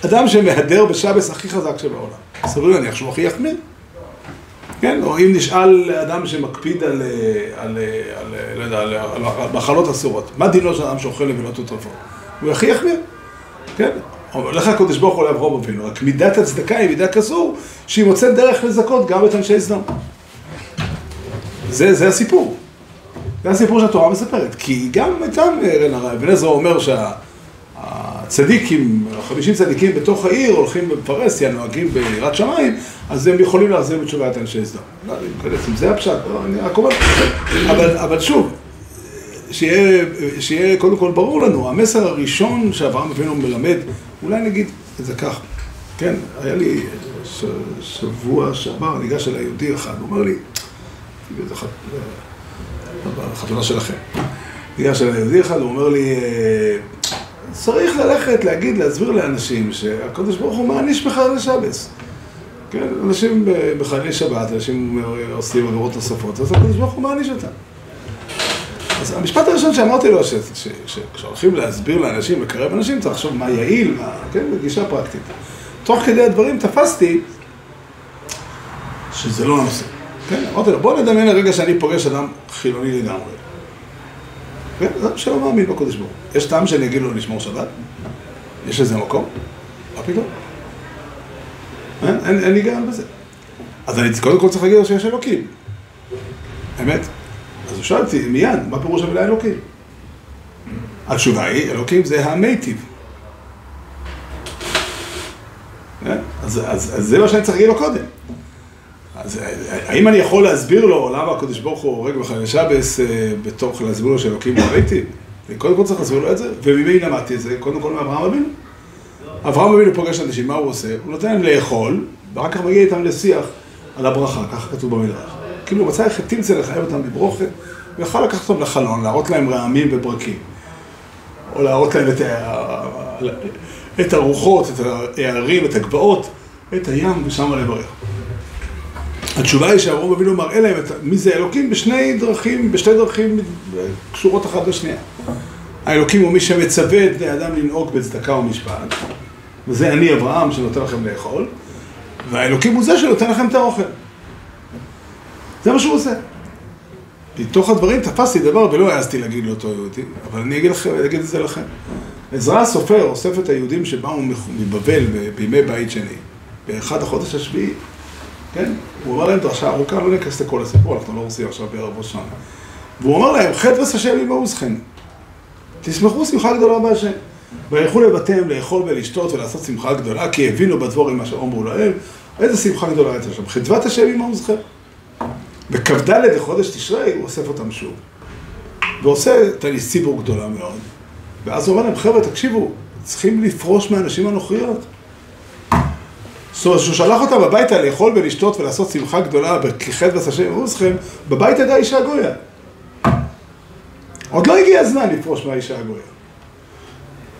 S1: האדם שמהדר בשבס הכי חזק שבעולם. סביר להניח שהוא הכי יחמיר. כן, או אם נשאל אדם שמקפיד על, על, על, לא יודע, על, על, על מחלות אסורות, מה דינו של אדם שאוכל נבילות וטרפות? הוא הכי יחמיר, כן? לך הקדוש ברוך הוא לאברהם אבינו, רק מידת הצדקה היא מידה כזו שהיא מוצאת דרך לזכות גם את אנשי סדום. זה, זה הסיפור. זה הסיפור שהתורה מספרת, כי גם איתם אבן עזרא אומר שהצדיקים, החמישים צדיקים בתוך העיר הולכים בפרהסיה, נוהגים ביראת שמיים, אז הם יכולים להחזיר בתשובה את אנשי סדום. לא, אני יודע אם זה הפשט, לא, אני רק אומר, אבל, אבל שוב, שיהיה, שיהיה קודם כל ברור לנו, המסר הראשון שאברהם אבינו מלמד, אולי נגיד את זה כך, כן, היה לי ש, שבוע שעבר, ניגש אליי יהודי אחד, הוא אומר לי, באיזה חת- בחתונה שלכם, ניגש אליי יהודי אחד, הוא אומר לי, "אה, צריך ללכת להגיד, להסביר לאנשים שהקדוש ברוך הוא מעניש בחיילי שבס. כן, אנשים בחיילי שבת, אנשים עושים עבירות נוספות, אז הקדוש ברוך הוא מעניש אותם. אז המשפט הראשון שאמרתי לו, שכשהולכים להסביר לאנשים, לקרב אנשים, צריך לחשוב מה יעיל, מה, כן, בגישה פרקטית. תוך כדי הדברים תפסתי שזה לא הנושא. כן, אמרתי לו, בוא נדמיין לרגע שאני פוגש אדם חילוני לגמרי. כן, אדם שלא מאמין בקודש ברוך הוא. יש טעם שאני אגיד לו לשמור שבת? יש לזה מקום? מה פתאום? אין, אין, אין היגיון בזה. אז אני קודם כל צריך להגיד לו שיש אלוקים. אמת. אז הוא שאל מיד, מה פירוש המילה אלוקים? התשובה היא, אלוקים זה המייטיב. אז, אז, אז זה מה שאני צריך להגיד לו קודם. אז האם אני יכול להסביר לו למה הקדוש ברוך הוא הורג בחיילי שבס אה, בתוך להסביר לו שאלוקים הוא המייטיב? קודם כל צריך להסביר לו את זה, וממי למדתי את זה? קודם כל מאברהם אבינו. אברהם אבינו פוגש אנשים, מה הוא עושה? הוא נותן להם לאכול, ואחר כך מגיע איתם לשיח על הברכה, ככה כתוב במדרש. כאילו מצא איך תמצא לחייב אותם בברוכת, ויכל לקחת אותם לחלון, להראות להם רעמים וברקים. או להראות להם את. את הרוחות, את ההרים, את הגבעות, את הים, ושם לברך. התשובה היא שאברהם אבינו מראה להם את מי זה אלוקים בשני דרכים, בשתי דרכים קשורות אחת לשנייה. האלוקים הוא מי שמצווה את בני אדם לנהוג בצדקה ומשפט, וזה אני אברהם שנותן לכם לאכול, והאלוקים הוא זה שנותן לכם את האוכל. זה מה שהוא עושה. מתוך הדברים תפסתי דבר ולא העזתי להגיד לאותו יהודי, אבל אני אגיד, לכם, אגיד את זה לכם. עזרא הסופר אוסף את היהודים שבאו מבבל בימי בית שני, באחד החודש השביעי, כן? הוא אמר להם דרשה ארוכה, לא ניכנס לכל הסיפור, אנחנו לא רוצים עכשיו בערב ראש שנה. והוא אמר להם, חטא השם ימאוסכם. תשמחו שמחה גדולה בהשם. וילכו לבתיהם לאכול ולשתות ולעשות שמחה גדולה, כי הבינו בדבורים מה שאומרו להם, איזה שמחה גדולה הייתה שם. חדוות השם ימאוסכם. בכ"ד לחודש תשרי הוא אוסף אותם שוב. ועושה תניס ציבור גדולה מאוד. ואז הוא אומר להם, חבר'ה, תקשיבו, צריכים לפרוש מהנשים הנוכריות. זאת אומרת, שהוא שלח אותם הביתה לאכול ולשתות ולעשות שמחה גדולה בכחד וסשם ומוסכם, בבית ידעה אישה גויה. עוד לא הגיע הזמן לפרוש מהאישה הגויה.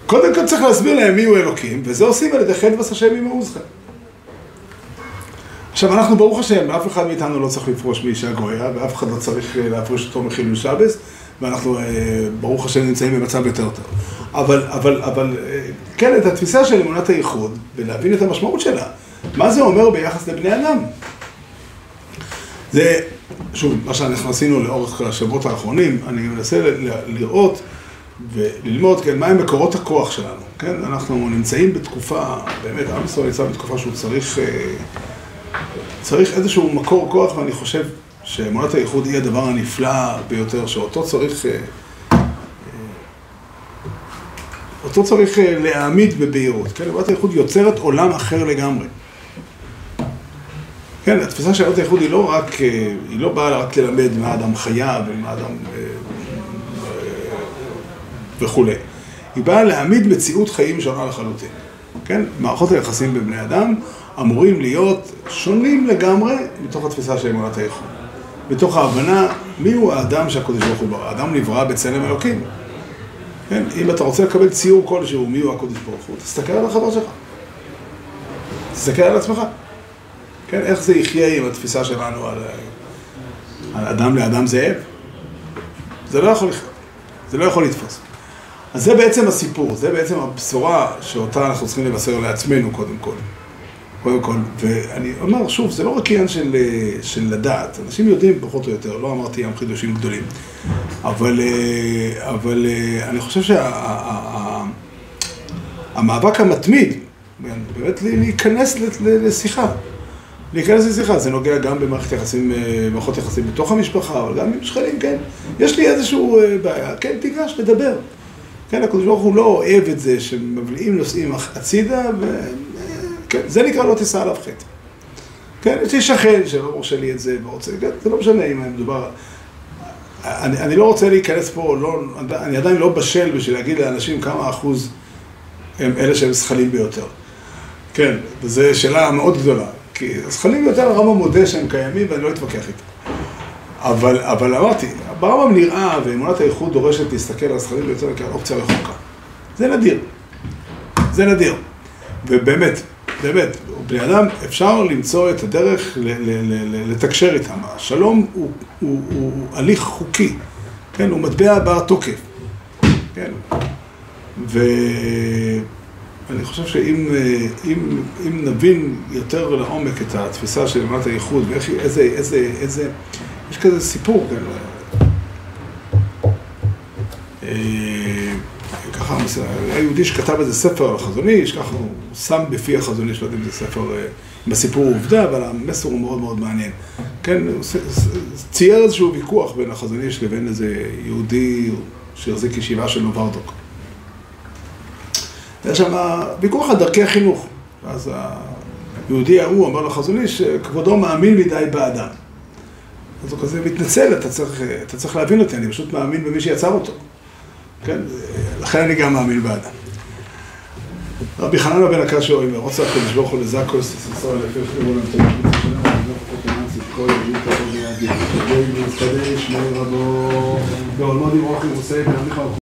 S1: קודם כל צריך להסביר להם מי הוא אלוקים, וזה עושים על ידי חד וסשם עם. עכשיו, אנחנו ברוך השם, אף אחד מאיתנו לא צריך לפרוש מאישה גויה, ואף אחד לא צריך להפריש אותו מחילול שבס, ואנחנו, ברוך השם, נמצאים במצב יותר טוב. אבל, אבל, אבל, כן, את התפיסה של אמונת הייחוד, ולהבין את המשמעות שלה. מה זה אומר ביחס לבני אדם? זה, שוב, מה שאנחנו עשינו לאורך השבועות האחרונים, אני מנסה לראות וללמוד, כן, מהם מקורות הכוח שלנו, כן? אנחנו נמצאים בתקופה, באמת, עם ישראל נמצא בתקופה שהוא צריך, צריך איזשהו מקור כוח, ואני חושב שאמונת הייחוד היא הדבר הנפלא ביותר, שאותו צריך, אותו צריך להעמיד בבהירות, כן? אמונת הייחוד יוצרת עולם אחר לגמרי. כן, התפיסה של אמונת הייחוד היא לא רק, היא לא באה רק ללמד מה אדם חיה ומה אדם וכולי. היא באה להעמיד מציאות חיים שונה לחלוטין. כן? מערכות היחסים בבני אדם אמורים להיות שונים לגמרי מתוך התפיסה של אמונת הייחוד. מתוך ההבנה מיהו האדם שהקדוש ברוך הוא ברא. האדם נברא בצלם אלוקים. כן? אם אתה רוצה לקבל ציור כלשהו מיהו הקדוש ברוך הוא, תסתכל על החבר שלך. תסתכל על עצמך. כן? איך זה יחיה עם התפיסה שלנו על, על אדם לאדם זאב? זה לא יכול לחיות. זה לא יכול לתפוס. אז זה בעצם הסיפור, זה בעצם הבשורה שאותה אנחנו צריכים לבשר לעצמנו קודם כל. קודם כל, ואני אומר שוב, זה לא רק עניין של, של לדעת, אנשים יודעים פחות או יותר, לא אמרתי ים חידושים גדולים, אבל, אבל אני חושב שהמאבק שה, המתמיד, באמת להיכנס לשיחה, להיכנס לשיחה, זה נוגע גם במערכת יחסים, במערכות יחסים בתוך המשפחה, אבל גם עם שכנים, כן, יש לי איזשהו בעיה, כן, תיגש, תדבר. כן, הקדוש ברוך הוא לא אוהב את זה שמבליעים נושאים הצידה, וכן, זה נקרא לא תישא עליו חטא. כן, יש לי שכן שלא מורשה לי את זה, ורוצה, כן, זה לא משנה אם מדובר... אני, אני לא רוצה להיכנס פה, לא, אני עדיין לא בשל בשביל להגיד לאנשים כמה אחוז הם אלה שהם זכלים ביותר. כן, וזו שאלה מאוד גדולה, כי זכלים ביותר הרמב"ם מודה שהם קיימים ואני לא אתווכח איתם. אבל, אבל אמרתי, ברמב"ם נראה, ואמונת הייחוד דורשת להסתכל על הזכרים ביותר כעל אופציה רחוקה. זה נדיר. זה נדיר. ובאמת, באמת, בני אדם, אפשר למצוא את הדרך ל- ל- ל- לתקשר איתם. השלום הוא, הוא, הוא, הוא הליך חוקי, כן? הוא מטבע בר תוקף, כן? ואני חושב שאם אם, אם נבין יותר לעומק את התפיסה של אמונת הייחוד, ואיזה, איזה, איזה, איזה, יש כזה סיפור, כן? ככה, היהודי שכתב איזה ספר על החזון איש, ככה הוא שם בפי החזון איש, לא יודע אם זה ספר, בסיפור עובדה, אבל המסר הוא מאוד מאוד מעניין. כן, הוא צייר איזשהו ויכוח בין החזון איש לבין איזה יהודי שהחזיק ישיבה של נוברדוק. היה שם ויכוח על דרכי החינוך. ואז היהודי ההוא אמר לחזון איש, כבודו מאמין מדי באדם. אז הוא כזה מתנצל, אתה צריך, אתה צריך להבין אותי, אני פשוט מאמין במי שיצר אותו. כן, לכן אני גם מאמין באדם. רבי חננה בן הקשיא אומר, רוצה הקדוש ברוך הוא לזכו ישראל לפי חיבור להם